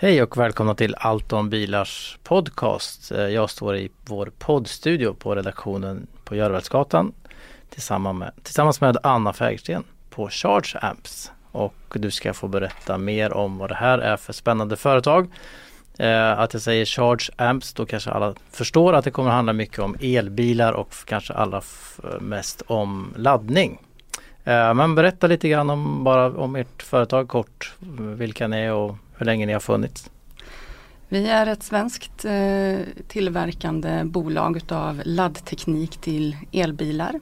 Hej och välkomna till Allt om bilars podcast. Eh, jag står i vår poddstudio på redaktionen på Görvälsgatan tillsammans med, tillsammans med Anna Fägersten på Charge Amps. Och du ska få berätta mer om vad det här är för spännande företag. Eh, att jag säger Charge Amps, då kanske alla förstår att det kommer handla mycket om elbilar och kanske allra mest om laddning. Eh, men berätta lite grann om, bara om ert företag kort, vilka ni är och hur länge ni har funnits. Vi är ett svenskt eh, tillverkande bolag utav laddteknik till elbilar.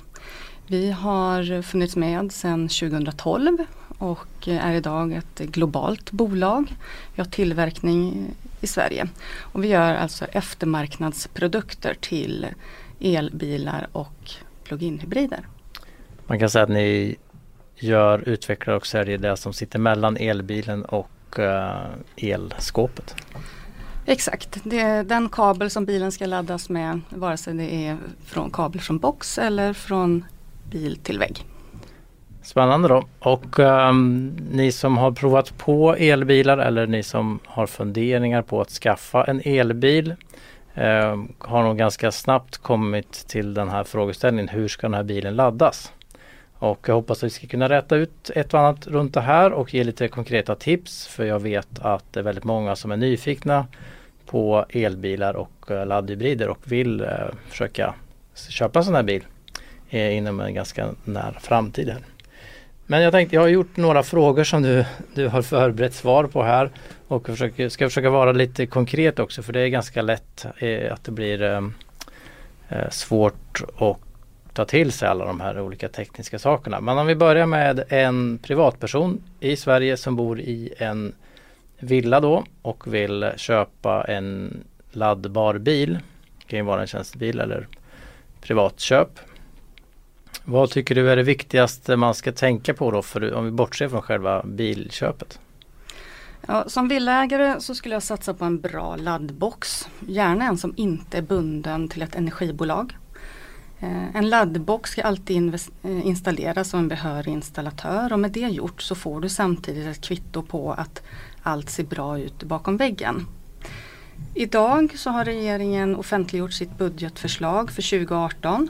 Vi har funnits med sedan 2012 och är idag ett globalt bolag. Vi har tillverkning i Sverige och vi gör alltså eftermarknadsprodukter till elbilar och plug-in hybrider. Man kan säga att ni gör, utvecklar och säljer det som sitter mellan elbilen och eh, elskåpet. Exakt, det är den kabel som bilen ska laddas med vare sig det är från kabel från box eller från bil till vägg. Spännande då. Och ehm, ni som har provat på elbilar eller ni som har funderingar på att skaffa en elbil ehm, har nog ganska snabbt kommit till den här frågeställningen. Hur ska den här bilen laddas? Och jag hoppas att vi ska kunna rätta ut ett och annat runt det här och ge lite konkreta tips. För jag vet att det är väldigt många som är nyfikna på elbilar och eh, laddhybrider och vill eh, försöka köpa en sån här bil eh, inom en ganska nära framtid. Här. Men jag tänkte, jag har gjort några frågor som du, du har förberett svar på här och försöker, ska försöka vara lite konkret också för det är ganska lätt eh, att det blir eh, eh svårt och ta till sig alla de här olika tekniska sakerna. Men om vi börjar med en privatperson i Sverige som bor i en villa då och vill köpa en laddbar bil. Det kan ju vara en tjänstebil eller privatköp. Vad tycker du är det viktigaste man ska tänka på då för, om vi bortser från själva bilköpet? Ja, som villaägare så skulle jag satsa på en bra laddbox. Gärna en som inte är bunden till ett energibolag. Eh, en laddbox ska alltid eh, installeras av en behörig installatör och med det gjort så får du samtidigt ett kvitto på att allt ser bra ut bakom väggen. Idag så har regeringen offentliggjort sitt budgetförslag för 2018.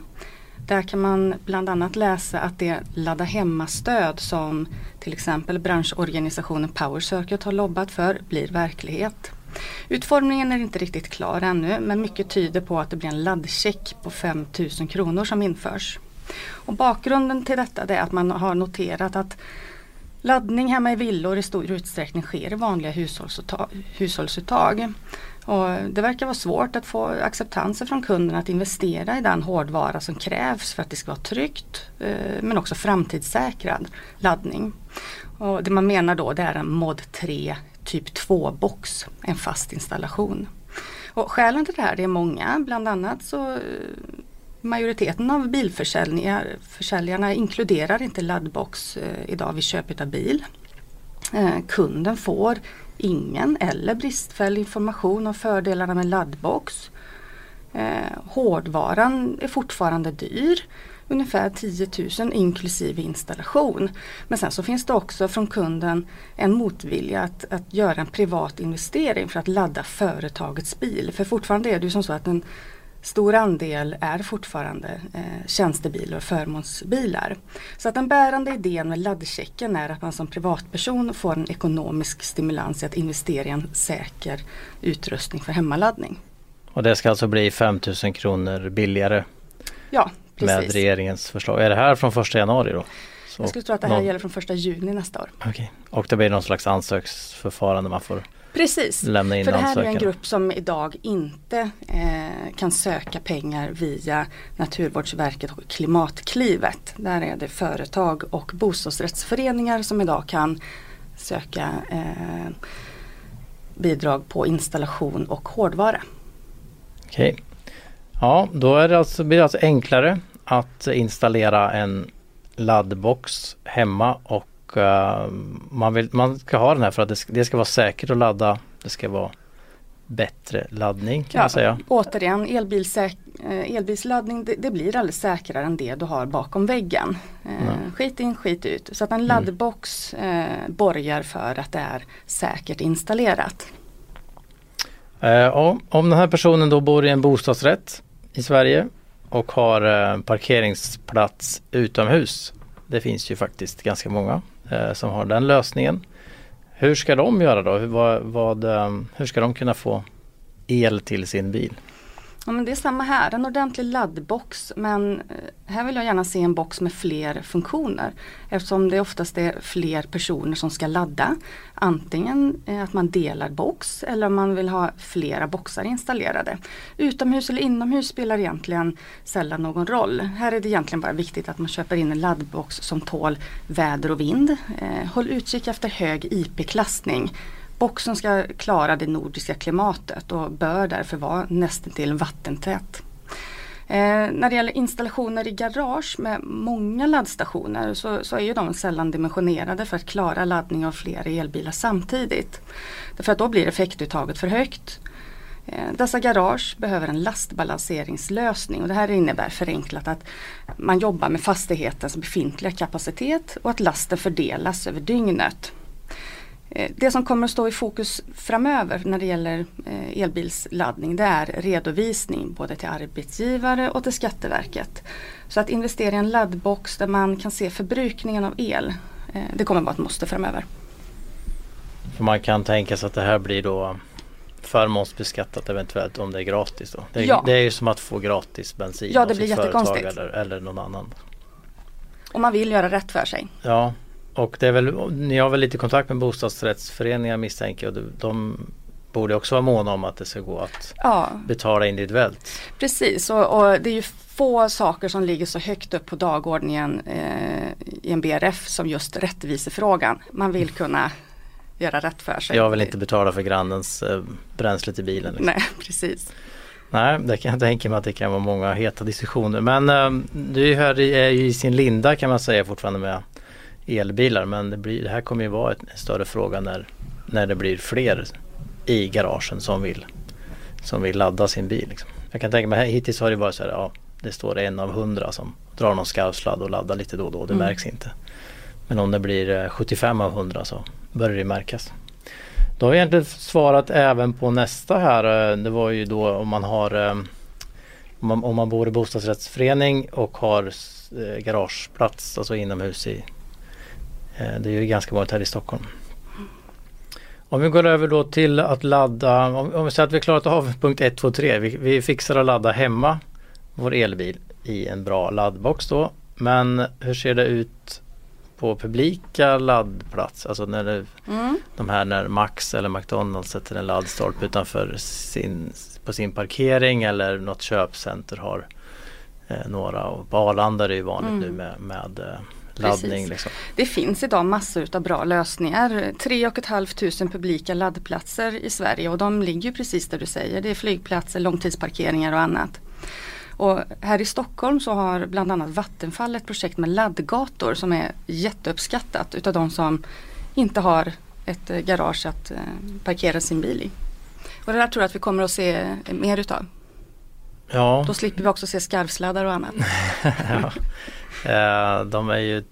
Där kan man bland annat läsa att det ladda hemma-stöd som till exempel branschorganisationen Power Circuit har lobbat för blir verklighet. Utformningen är inte riktigt klar ännu men mycket tyder på att det blir en laddcheck på 5 000 kronor som införs. Och bakgrunden till detta är att man har noterat att laddning hemma i villor i stor utsträckning sker i vanliga hushållsuttag. Och det verkar vara svårt att få acceptanser från kunderna att investera i den hårdvara som krävs för att det ska vara tryggt eh, men också framtidssäkrad laddning. Och det man menar då det är en mod 3 typ 2 box, en fast installation. Och skälen till det här det är många, bland annat så eh, majoriteten av bilförsäljarna inkluderar inte laddbox eh, idag vid köpet av bil. Eh, kunden får ingen eller bristfällig information om fördelarna med laddbox. Hårdvaran är fortfarande dyr, ungefär 10 000 inklusive installation. Men sen så finns det också från kunden en motvilja att, att göra en privat investering för att ladda företagets bil. För fortfarande är det ju som så att en stor andel är fortfarande eh, tjänstebilar och förmånsbilar. Så att den bärande idén med laddchecken är att man som privatperson får en ekonomisk stimulans i att investera i en säker utrustning för hemmaladdning. Och det ska alltså bli 5000 kronor billigare Ja, med precis. regeringens förslag. Är det här från första januari då? Så Jag skulle tro att det här någon- gäller från första juni nästa år. Okej. Och det blir någon slags ansöksförfarande man får Precis, lämna in för det här är ansökan. en grupp som idag inte eh, kan söka pengar via Naturvårdsverket och Klimatklivet. Där är det företag och bostadsrättsföreningar som idag kan söka eh, bidrag på installation och hårdvara. Okej. Ja, då är det alltså, blir det alltså enklare att installera en laddbox hemma och uh, man, vill, man ska ha den här för att det ska, det ska vara säkert att ladda. Det ska vara bättre laddning kan Ja, man säga. Återigen, elbilsäk- eh, elbilsladdning det, det blir alldeles säkrare än det du har bakom väggen. Eh, skit in, skit ut. Så att en laddbox eh, borgar för att det är säkert installerat. Eh, om den här personen då bor i en bostadsrätt i Sverige och har eh, parkeringsplats utomhus. Det finns ju faktiskt ganska många eh, som har den lösningen. Hur ska de göra då? Hur, vad, vad, eh, hur ska de kunna få el till sin bil? Ja, men det är samma här, en ordentlig laddbox men eh, här vill jag gärna se en box med fler funktioner eftersom det oftast är fler personer som ska ladda. Antingen eh, att man delar box eller om man vill ha flera boxar installerade. Utomhus eller inomhus spelar egentligen sällan någon roll. Här är det egentligen bara viktigt att man köper in en laddbox som tål väder och vind. Eh, håll utkik efter hög IP-klassning. Boxen ska klara det nordiska klimatet och bör därför vara nästintill vattentät. Eh, när det gäller installationer i garage med många laddstationer så, så är ju de sällan dimensionerade för att klara laddning av flera elbilar samtidigt. Därför att då blir effektuttaget för högt. Eh, Dessa garage behöver en lastbalanseringslösning och det här innebär förenklat att man jobbar med fastighetens befintliga kapacitet och att lasten fördelas över dygnet. Eh, Det som kommer att stå i fokus framöver när det gäller eh, elbilsladdning det är redovisning både till arbetsgivare och till Skatteverket. Så att investera i en laddbox där man kan se förbrukningen av el eh, det kommer att vara ett måste framöver. För man kan tänka sig att det här blir då förmånsbeskattat eventuellt om det är gratis då. Det, är- Ja. det är ju som att få gratis bensin Ja, det blir företag eller, eller någon annan. Och man vill göra rätt för sig. Ja, och det är väl, ni har väl lite kontakt med bostadsrättsföreningar misstänker jag. och de borde också vara måna om att det ska gå att Ja, betala individuellt. precis. Och, och det är ju få saker som ligger så högt upp på dagordningen eh, i en BRF som just rättvisefrågan. Man vill kunna göra rätt för sig. Jag vill inte betala för grannens eh, bränsle till bilen. Liksom. Nej, precis. Nej, det kan jag tänka mig att det kan vara många heta diskussioner. Men eh, du är ju i sin linda kan man säga fortfarande med elbilar. Men det, blir, det här kommer ju vara en större fråga när, när det blir fler i garagen som vill, som vill ladda sin bil. Liksom. Jag kan tänka mig, hittills har det varit så här, ja, det står en av hundra som drar någon skarvsladd och laddar lite då och då. Det Mm. märks inte. Men om det blir eh, 75 av 100 så börjar det märkas. Då har vi egentligen svarat även på nästa här. eh, Det var ju då om man har eh, om man, om man bor i bostadsrättsförening och har eh, garageplats, alltså inomhus i eh, Det är ju ganska vanligt här i Stockholm. Om vi går över då till att ladda, om, om vi säger att vi klarat av punkt 1, 2, 3. Vi, vi fixar att ladda hemma vår elbil i en bra laddbox då. Men hur ser det ut på publika laddplats? Alltså när det, Mm. de här när Max eller McDonalds sätter en laddstolpe utanför sin, på sin parkering eller något köpcenter har eh, några. Och på Arlanda är det ju vanligt Mm. nu med, med eh, laddning. Liksom. Det finns idag massor av bra lösningar. 3 500 publika laddplatser i Sverige och de ligger ju precis där du säger. Det är flygplatser, långtidsparkeringar och annat. Och här i Stockholm så har bland annat Vattenfall ett projekt med laddgator som är jätteuppskattat utav de som inte har ett eh, garage att eh, parkera sin bil i. Och det där tror jag att vi kommer att se eh, mer utav. Ja, Då slipper vi också se skarvsladdar och annat. ja. Eh, de är ju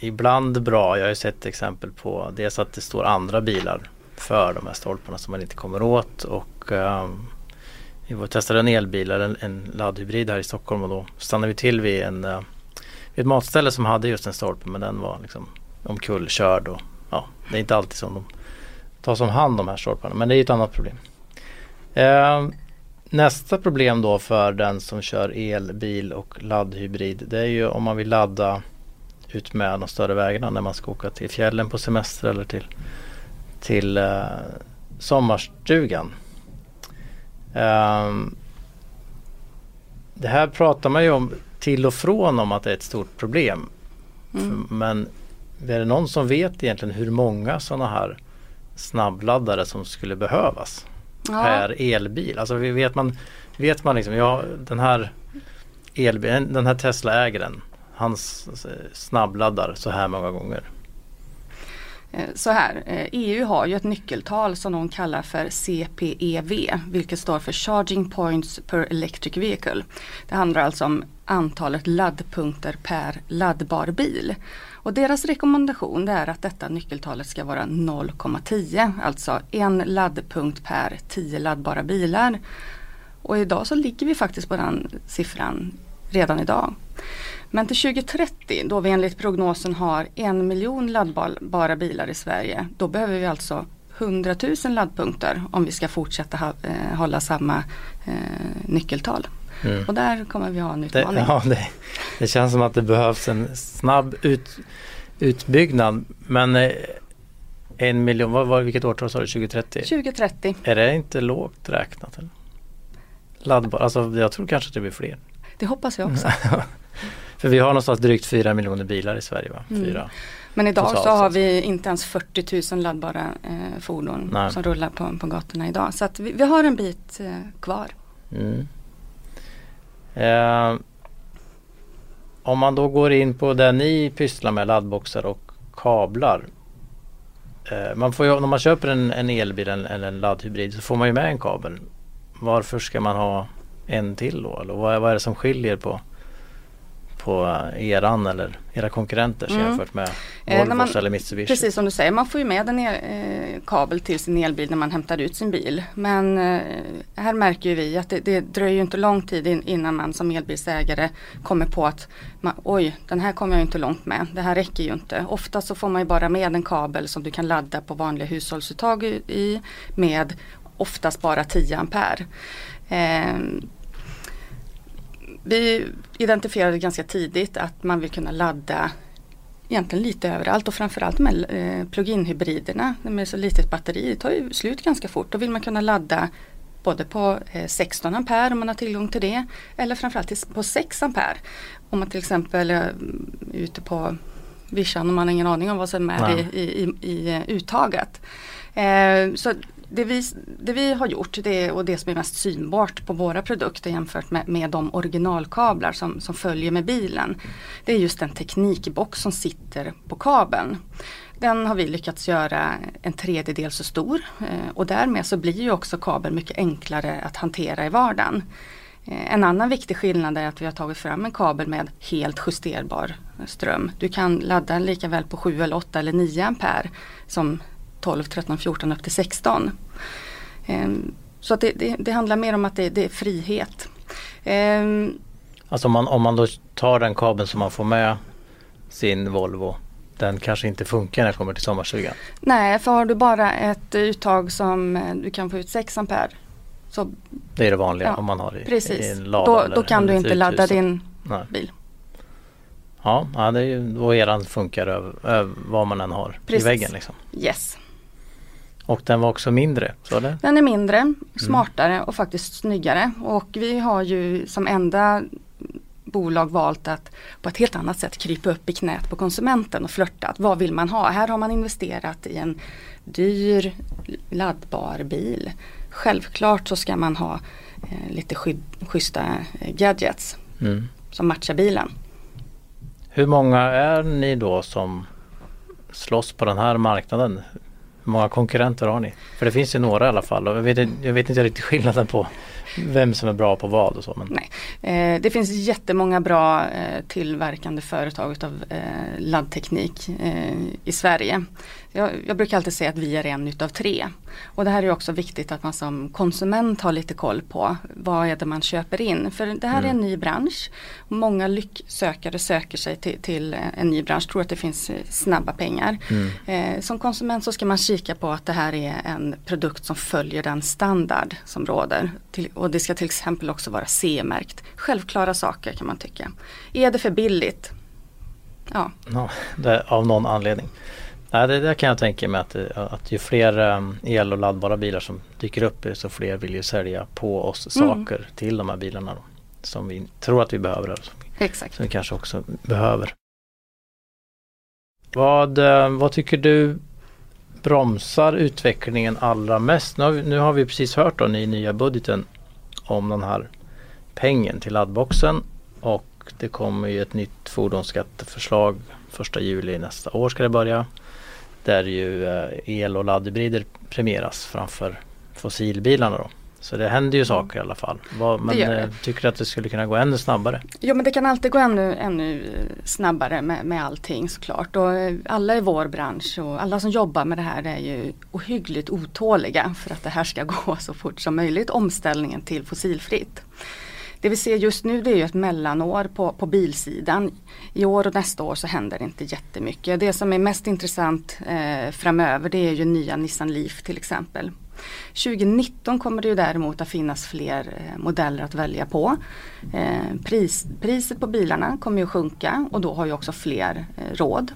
ibland bra. Jag har ju sett exempel på dels att det står andra bilar för de här stolparna som man inte kommer åt och ehm, vi var testade en elbil, eller en, en laddhybrid här i Stockholm och då stannade vi till vid, en, eh, vid ett matställe som hade just en stolpe men den var liksom omkullkörd och ja, det är inte alltid som de tas om hand de här stolparna men det är ju ett annat problem. Eh, nästa problem då för den som kör elbil och laddhybrid det är ju om man vill ladda ut med de större vägarna när man ska åka till fjällen på semester eller till, till eh, sommarstugan. Ehm, det här pratar man ju om till och från om att det är ett stort problem. Mm. För- Men är det någon som vet egentligen hur många sådana här snabbladdare som skulle behövas Ja. per elbil? Alltså vet man, vet man liksom, ja den här elbilen, den här Tesla-ägaren, hans eh, snabbladdar så här många gånger. Eh, Så här, eh, EU har ju ett nyckeltal som de kallar för CPEV, vilket står för Charging Points per Electric Vehicle. Det handlar alltså om antalet laddpunkter per laddbar bil. Och deras rekommendation det är att detta nyckeltalet ska vara 0,10, alltså en laddpunkt per 10 laddbara bilar. Och idag så ligger vi faktiskt på den siffran redan idag. Men till 2030 då vi enligt prognosen har en miljon laddbara bilar i Sverige. Då behöver vi alltså 100 000 laddpunkter om vi ska fortsätta ha, eh, hålla samma eh, nyckeltal. Mm. Och där kommer vi ha en Det, utmaning. ja, det, det känns som att det behövs en snabb ut, utbyggnad. Men eh, en miljon, vad, vad, vilket årtal sa du? 2030? 2030. Är det inte lågt räknat? Eller? Laddbar, alltså jag tror kanske det blir fler. Det hoppas jag också. För vi har någonstans drygt 4 miljoner bilar i Sverige va? Mm. Fyra. Men idag Totalt så har vi inte ens 40 000 laddbara eh, fordon Nej. som rullar på, på gatorna idag. Så att vi, vi har en bit eh, kvar. Mm. Eh, om man då går in på det ni pysslar med, laddboxar och kablar. Eh, man får ju, när man köper en, en elbil eller en laddhybrid så får man ju med en kabel. Varför ska man ha en till då? Eller vad, vad är det som skiljer på, på eran eller era konkurrenter Mm. jämfört med Eh, när man- eller Mitsubishi? Precis som du säger, man får ju med en el, eh, kabel till sin elbil när man hämtar ut sin bil. Men eh, här märker vi att det, det dröjer ju inte lång tid in, innan man som elbilsägare kommer på att man, oj, den här kommer jag inte långt med. Det här räcker ju inte. Ofta så får man ju bara med en kabel som du kan ladda på vanliga hushållsuttag i, i med oftast bara 10 ampere. Eh, vi identifierade ganska tidigt att man vill kunna ladda egentligen lite överallt och framförallt med eh, plug-in hybriderna med så litet batteri. Det tar ju slut ganska fort. Då vill man kunna ladda både på eh, 16 ampere om man har tillgång till det eller framförallt på 6 ampere. Om man till exempel är ute på vischan och man har ingen aning om vad som är i, i, i, i eh, uttaget. Eh, så det vi, det vi har gjort det, och det som är mest synbart på våra produkter jämfört med, med de originalkablar som, som följer med bilen. Det är just den teknikbox som sitter på kabeln. Den har vi lyckats göra en tredjedel så stor eh, och därmed så blir ju också kabeln mycket enklare att hantera i vardagen. Eh, en annan viktig skillnad är att vi har tagit fram en kabel med helt justerbar ström. Du kan ladda den lika väl på 7 eller 8 eller 9 ampere som 12, 13, 14 upp till 16. Ehm, Så det, det, det handlar mer om att det, det är frihet. Ehm, Alltså om man, om man då tar den kabeln som man får med sin Volvo. Den kanske inte funkar när det kommer till sommarstugan. Nej, för har du bara ett uttag som eh, du kan få ut 6 ampere så Det är det vanliga Ja, om man har i, i precis, en lada då, eller då kan du inte ladda din Nej. bil. Ja, ja det är ju då eran funkar över, över vad man än har Precis. i väggen. Liksom. Yes. Och den var också mindre, så det? Den är mindre, smartare och faktiskt snyggare. Och vi har ju som enda bolag valt att på ett helt annat sätt krypa upp i knät på konsumenten och flörta. Att Vad vill man ha? Här har man investerat i en dyr laddbar bil. Självklart så ska man ha eh, lite sky- schyssta eh, gadgets Mm. som matchar bilen. Hur många är ni då som slåss på den här marknaden? Hur många konkurrenter har ni? För det finns ju några i alla fall och jag vet, jag vet inte riktigt skillnaden på vem som är bra på vad och så. Men Nej. Eh, det finns jättemånga bra eh, tillverkande företag av eh, laddteknik eh, i Sverige. Jag, jag brukar alltid säga att vi är en utav tre. Och det här är också viktigt att man som konsument har lite koll på vad är det man köper in. För det här är en ny bransch. Många lycksökare söker sig till, till en ny bransch, tror att det finns eh, snabba pengar. Eh, som konsument så ska man kika på att det här är en produkt som följer den standard som råder. Till, och det ska till exempel också vara CE-märkt. Självklara saker kan man tycka. Är det för billigt? Ja, ja, det, av någon anledning. Nej, det, det kan jag tänka mig att, att ju fler um, el och laddbara bilar som dyker upp så fler vill ju sälja på oss Mm. saker till de här bilarna. Då, som vi tror att vi behöver som, exakt. som vi kanske också behöver. Vad, eh, vad tycker du bromsar utvecklingen allra mest? Nu har vi, nu har vi precis hört då i nya budgeten om den här pengen till laddboxen och det kommer ju ett nytt fordonsskatteförslag första juli nästa år ska det börja. Där ju eh, el och laddhybrider premieras framför fossilbilarna då. Så det händer ju mm. saker i alla fall. Men eh, tycker du att det skulle kunna gå ännu snabbare? Jo men det kan alltid gå ännu, ännu snabbare med, med allting såklart. Och eh, alla i vår bransch och alla som jobbar med det här är ju ohyggligt otåliga för att det här ska gå så fort som möjligt. Omställningen till fossilfritt. Det vi ser just nu det är ju ett mellanår på, på bilsidan. I år och nästa år så händer det inte jättemycket. Det som är mest intressant eh, framöver det är ju nya Nissan Leaf till exempel. 2019 kommer det ju däremot att finnas fler eh, modeller att välja på. Eh, pris, priset på bilarna kommer ju att sjunka och då har ju också fler eh, råd.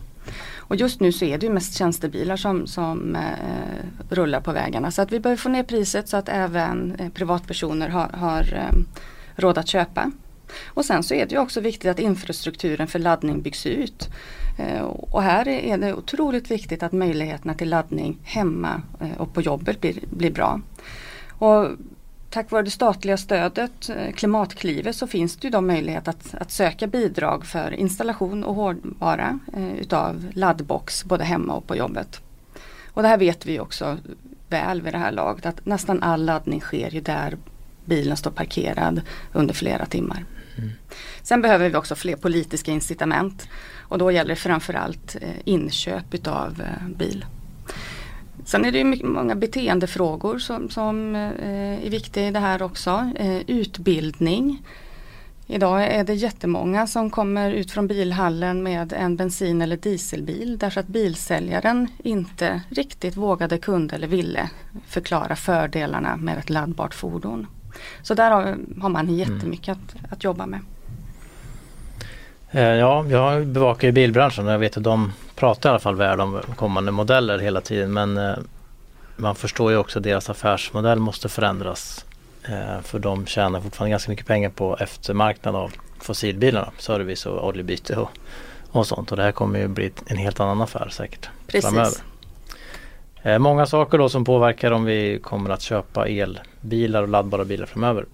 Och just nu så är det ju mest tjänstebilar som, som eh, rullar på vägarna så att vi behöver få ner priset så att även eh, privatpersoner har, har eh, råd att köpa. Och sen så är det ju också viktigt att infrastrukturen för laddning byggs ut. Eh, och här är det otroligt viktigt att möjligheterna till laddning hemma eh, och på jobbet blir, blir bra. Och tack vare det statliga stödet eh, Klimatklivet så finns det ju då möjlighet att, att söka bidrag för installation och hårdvara utav laddbox både hemma och på jobbet. Och det här vet vi också väl vid det här laget att nästan all laddning sker ju där bilen står parkerad under flera timmar. Mm. Sen behöver vi också fler politiska incitament och då gäller det framförallt eh, inköp utav eh, bil. Sen är det mycket, många beteendefrågor som, som eh, är viktiga i det här också. utbildning. Idag är det jättemånga som kommer ut från bilhallen med en bensin eller dieselbil därför att bilsäljaren inte riktigt vågade, kunde eller ville förklara fördelarna med ett laddbart fordon. Så där har, har man jättemycket mm. att, att jobba med. Eh, ja, jag bevakar ju bilbranschen och jag vet att de pratar i alla fall väl om kommande modeller hela tiden men eh, man förstår ju också att deras affärsmodell måste förändras. Eh, för de tjänar fortfarande ganska mycket pengar på eftermarknad av fossilbilarna, service och oljebyte och, och sånt. Och det här kommer ju bli en helt annan affär säkert Precis. framöver. Många saker då som påverkar om vi kommer att köpa elbilar och laddbara bilar framöver.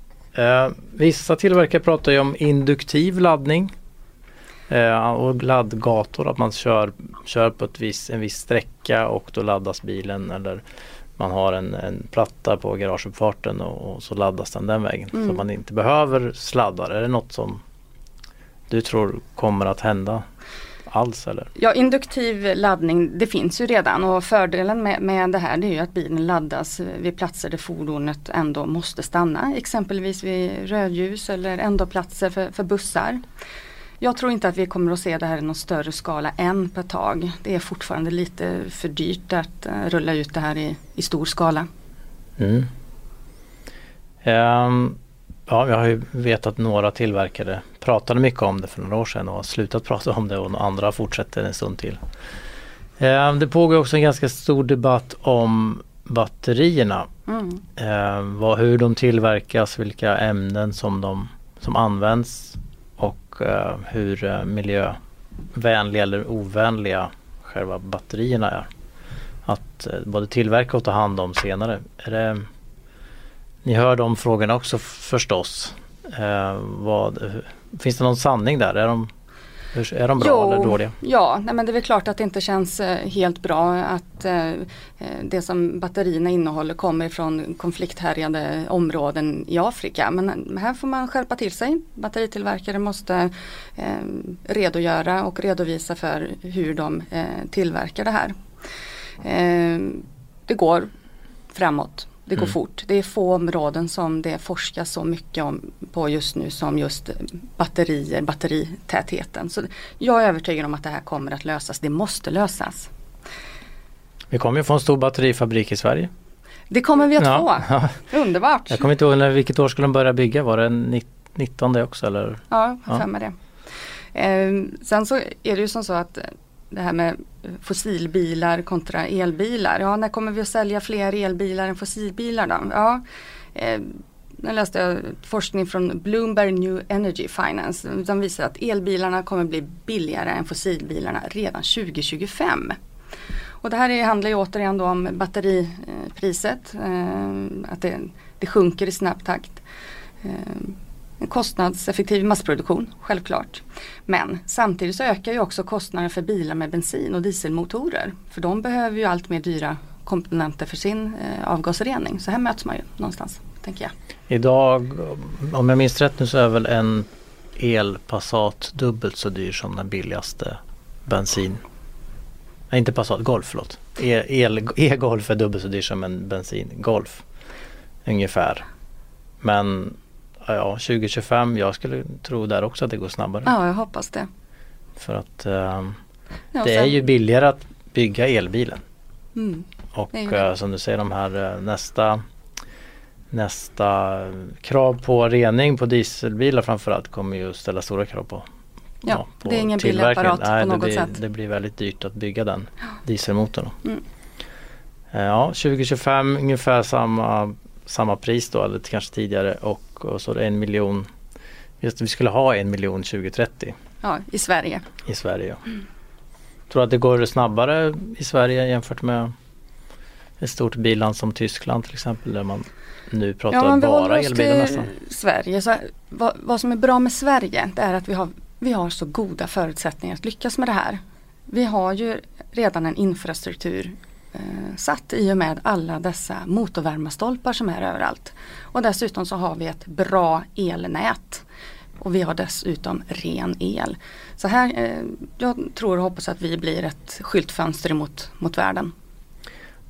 Vissa tillverkare pratar ju om induktiv laddning Eh, och laddgator, att man kör, kör på ett vis, en viss sträcka och då laddas bilen eller man har en, en platta på garageuppfarten och, och så laddas den den vägen. Mm. Så man inte behöver sladdar. Är det något som du tror kommer att hända alls eller? Ja induktiv laddning det finns ju redan och fördelen med, med det här det är ju att bilen laddas vid platser där fordonet ändå måste stanna. Exempelvis vid rödljus eller ändå platser för, för bussar. Jag tror inte att vi kommer att se det här i någon större skala än på ett tag. Det är fortfarande lite för dyrt att uh, rulla ut det här i, i stor skala. Mm. Um, ja, jag har ju vetat några tillverkare pratade mycket om det för några år sedan och har slutat prata om det och andra fortsätter en stund till. Um, det pågår också en ganska stor debatt om batterierna. Mm. Vad, hur de tillverkas, vilka ämnen som, de, som används uh, hur uh, miljövänliga eller ovänliga själva batterierna är. Att både tillverka och ta hand om senare. Är det, ni hör de frågorna också förstås. Vad, finns det någon sanning där? Är de är de bra jo, eller dåliga? Ja, nej men det är väl klart att det inte känns eh, helt bra att eh, eh, det som batterierna innehåller kommer från konflikthärjade områden i Afrika. Men här får man skärpa till sig. Batteritillverkare måste eh, redogöra och redovisa för hur de eh, tillverkar det här. Eh, det går framåt det går mm. fort. Det är få områden som det forskas så mycket om på just nu som just batterier, batteritätheten. Så jag är övertygad om att det här kommer att lösas. Det måste lösas. Vi kommer ju få en stor batterifabrik i Sverige. Det kommer vi att ja. få. Underbart! Jag kommer inte ihåg när, vilket år skulle de börja bygga. Var det 19 också eller? Ja, jag har för mig det. Eh, sen så är det ju som så att det här med fossilbilar kontra elbilar. Ja, när kommer vi att sälja fler elbilar än fossilbilar då? Ja, eh, nu läste jag forskning från Bloomberg New Energy Finance. De visar att elbilarna kommer bli billigare än fossilbilarna redan 2025. Och det här är, handlar ju återigen då om batteripriset. Eh, att det, det sjunker i snabb takt. Eh, en kostnadseffektiv massproduktion, självklart. Men samtidigt så ökar ju också kostnaden för bilar med bensin och dieselmotorer. För de behöver ju allt mer dyra komponenter för sin eh, avgasrening. Så här möts man ju någonstans, tänker jag. Idag, om jag minns rätt nu så är väl en elpassat dubbelt så dyr som den billigaste bensin. Nej inte Passat, Golf förlåt. E, E-Golf är dubbelt så dyr som en bensin-Golf. Ungefär. Men ja, 2025, jag skulle tro där också att det går snabbare. Ja, jag hoppas det. För att um, Ja, det sen- är ju billigare att bygga elbilen. Mm. Och Det det. eh, som du säger de här eh, nästa Nästa krav på rening på dieselbilar framförallt kommer ju ställa stora krav på Ja, på det är ingen billig tillverkningen. apparat Nej, på det något blir, sätt. Det blir väldigt dyrt att bygga den dieselmotorn. Mm. Eh, Ja, 2025 ungefär samma, samma pris då eller kanske tidigare och, och så är det en miljon Just vi skulle ha en miljon 2030 Ja, i Sverige. i Sverige. Tror du att det går snabbare i Sverige jämfört med ett stort billand som Tyskland till exempel där man nu pratar Ja, om vi bara elbilar nästan. Sverige. Så vad, vad som är bra med Sverige det är att vi har, vi har så goda förutsättningar att lyckas med det här. Vi har ju redan en infrastruktur eh, satt i och med alla dessa motorvärmastolpar som är överallt. Och dessutom så har vi ett bra elnät. Och vi har dessutom ren el. Så här, eh, jag tror och hoppas att vi blir ett skyltfönster mot, mot världen.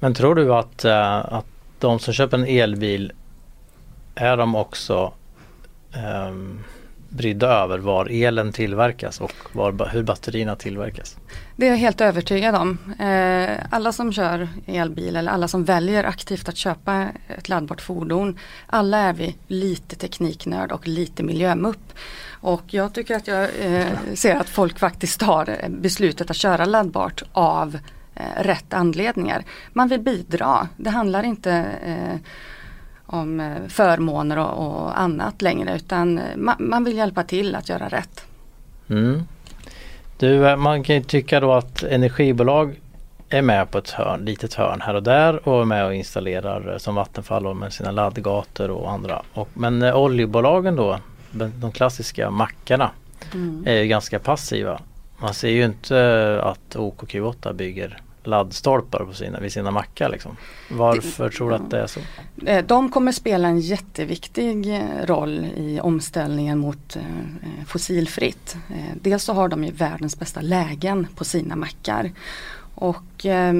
Men tror du att, eh, att de som köper en elbil är de också um, brydda över var elen tillverkas och var, hur batterierna tillverkas? Det är jag helt övertygad om. Eh, alla som kör elbil eller alla som väljer aktivt att köpa ett laddbart fordon. Alla är vi lite tekniknörd och lite miljömupp. Och jag tycker att jag eh, ser att folk faktiskt tar eh, beslutet att köra laddbart av rätt anledningar. Man vill bidra. Det handlar inte om eh, förmåner och, och annat längre utan eh, man, man vill hjälpa till att göra rätt. Mm. Du, eh, man kan ju tycka då att energibolag är med på ett hörn, litet hörn här och där och är med och installerar som Vattenfall och med sina laddgator och andra. Och, men oljebolagen då, de klassiska mackarna är ju ganska passiva. Man ser ju inte att OKQ8 bygger laddstolpar på sina, vid sina mackar. Liksom. Varför tror du att det är så? Eh, de kommer spela en jätteviktig eh, roll i omställningen mot eh, fossilfritt. Dels så har de ju världens bästa lägen på sina mackar. Och eh,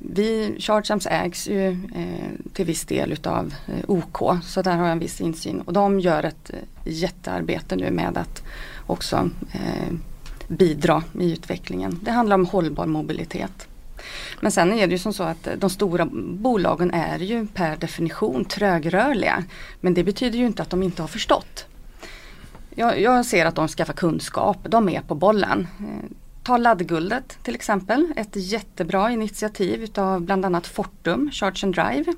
vi, Chargeamps ägs ju eh, till viss del utav eh, OK så där har jag en viss insyn och de gör ett eh, jättearbete nu med att också eh, bidra i utvecklingen. Det handlar om hållbar mobilitet. Men sen är det ju som så att eh, de stora bolagen är ju per definition trögrörliga. Men det betyder ju inte att de inte har förstått. Jag, jag ser att de skaffar kunskap, de är på bollen. Eh, ta laddguldet till exempel, ett jättebra initiativ utav bland annat Fortum, Charge and Drive.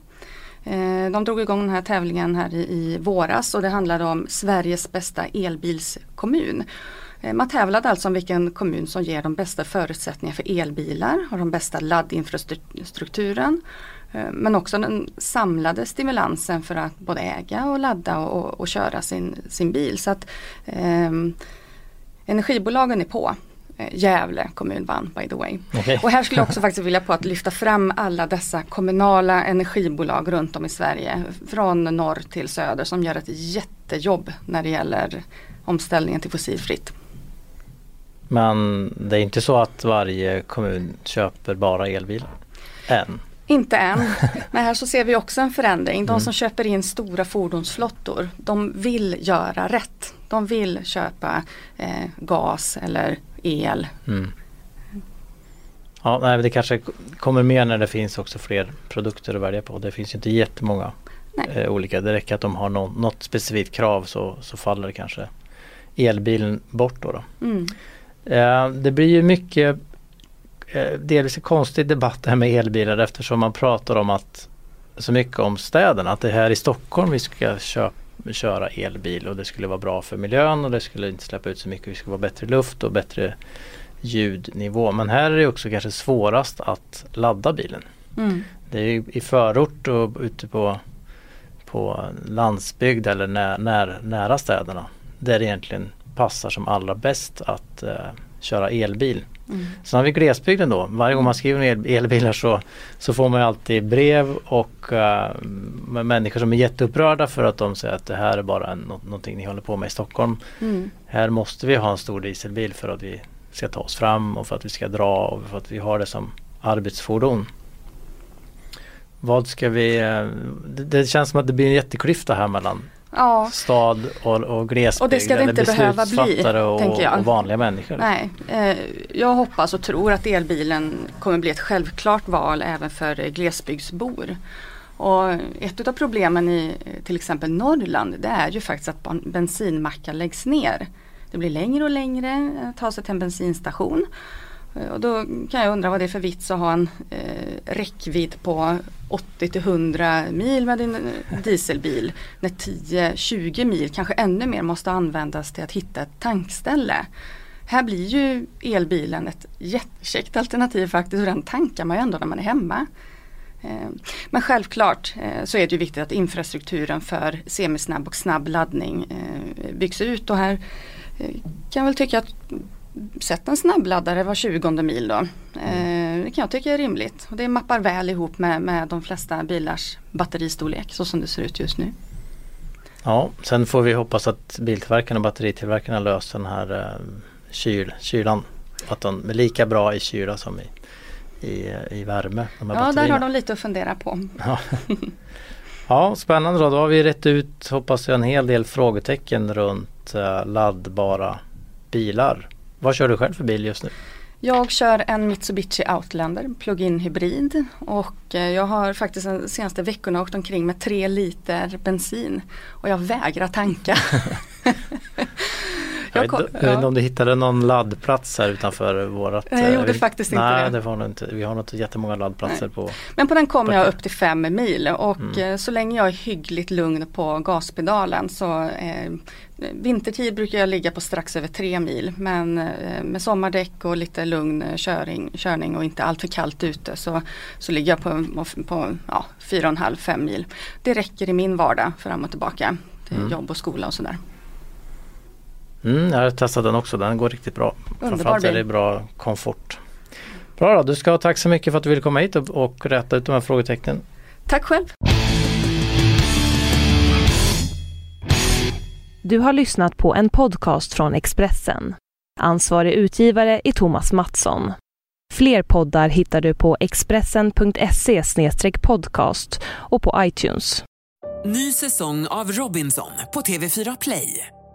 Eh, de drog igång den här tävlingen här i, i våras och det handlade om Sveriges bästa elbilskommun. Eh, Man tävlade alltså om vilken kommun som ger de bästa förutsättningar för elbilar, har de bästa laddinfrastrukturen. eh, Men också den samlade stimulansen för att både äga och ladda och, och köra sin, sin bil. Så att ehm, Energibolagen är på. Eh, Gävle kommun vann by the way. Okej. Och här skulle jag också faktiskt vilja på att lyfta fram alla dessa kommunala energibolag runt om i Sverige. Från norr till söder som gör ett jättejobb när det gäller omställningen till fossilfritt. Men det är inte så att varje kommun köper bara elbilar? Än. Inte än, men här så ser vi också en förändring. De som köper in stora fordonsflottor, de vill göra rätt. De vill köpa eh, gas eller el. Mm. Ja, nej, det kanske kommer mer när det finns också fler produkter att välja på. Det finns inte jättemånga eh, olika. Det räcker att de har nå- något specifikt krav så, så faller kanske elbilen bort då. då. Mm. Eh, det blir ju mycket eh, delvis en konstig debatt det här med elbilar eftersom man pratar om att så mycket om städerna. Att det är här i Stockholm vi ska köpa köra elbil och det skulle vara bra för miljön och det skulle inte släppa ut så mycket. Vi skulle vara bättre luft och bättre ljudnivå. Men här är det också kanske svårast att ladda bilen. Mm. Det är ju i förort och ute på, på landsbygd eller när, när, nära städerna. Där det egentligen passar som allra bäst att eh, köra elbil. Mm. Sen har vi glesbygden då. Varje gång man skriver om el, elbilar så, så får man alltid brev och uh, med människor som är jätteupprörda för att de säger att det här är bara en, nå- någonting ni håller på med i Stockholm. Mm. Här måste vi ha en stor dieselbil för att vi ska ta oss fram och för att vi ska dra och för att vi har det som arbetsfordon. Vad ska vi... eh, Det, det känns som att det blir en jätteklyfta här mellan Ja, stad och, och glesbygd. Och det ska det inte behöva bli, och, och vanliga människor. nej. Eh, jag hoppas och tror att elbilen kommer bli ett självklart val även för glesbygdsbor. Och ett av problemen i till exempel Norrland det är ju faktiskt att bensinmackar läggs ner. Det blir längre och längre att ta sig till en bensinstation. Eh, och då kan jag undra vad det är för vits att ha en eh, räckvidd på 80 till 100 mil med din eh, dieselbil. När 10-20 mil, kanske ännu mer, måste användas till att hitta ett tankställe. Här blir ju elbilen ett jättekäckt alternativ faktiskt och den tankar man ju ändå när man är hemma. Eh, men självklart så är det ju viktigt att infrastrukturen för semisnabb och snabb laddning byggs ut och här kan jag väl tycka att Sätt en snabbladdare var 20 mil då. Eh, det kan jag tycka är rimligt. Och det mappar väl ihop med, med de flesta bilars batteristorlek så som det ser ut just nu. Ja, sen får vi hoppas att biltillverkarna och batteritillverkarna löser den här eh, kyl, kylan. Att de är lika bra i kyla som i, i, i värme. Ja, där har de lite att fundera på. Ja. ja, spännande då. Då har vi rätt ut, hoppas jag, en hel del frågetecken runt eh, laddbara bilar. Vad kör du själv för bil just nu? Jag kör en Mitsubishi Outlander plug-in hybrid och eh, jag har faktiskt de senaste veckorna åkt omkring med tre liter bensin och jag vägrar tanka. Jag, Jag kom- vet, jag vet inte om du hittade någon laddplats här utanför vårat... Nej, jag eh, gjorde vi- faktiskt inte nej, det. det. var nog inte. Vi har inte jättemånga laddplatser på... Men på den kommer jag upp till fem mil och Mm. eh, så länge jag är hyggligt lugn på gaspedalen så eh, vintertid brukar jag ligga på strax över tre mil men eh, med sommardäck och lite lugn köring, körning och inte allt för kallt ute så, så ligger jag på, på ja, fyra och en halv, fem mil. Det räcker i min vardag fram och tillbaka till Mm. jobb och skola och sådär. Mm, jag har testat den också. Den går riktigt bra. Framförallt är det bra komfort. Bra då, du ska ha tack så mycket för att du ville komma hit och, och rätta ut de här frågetecknen. Tack själv! Du har lyssnat på en podcast från Expressen. Ansvarig utgivare är Thomas Mattsson. Fler poddar hittar du på expressen.se podcast och på iTunes. Ny säsong av Robinson på TV4 Play.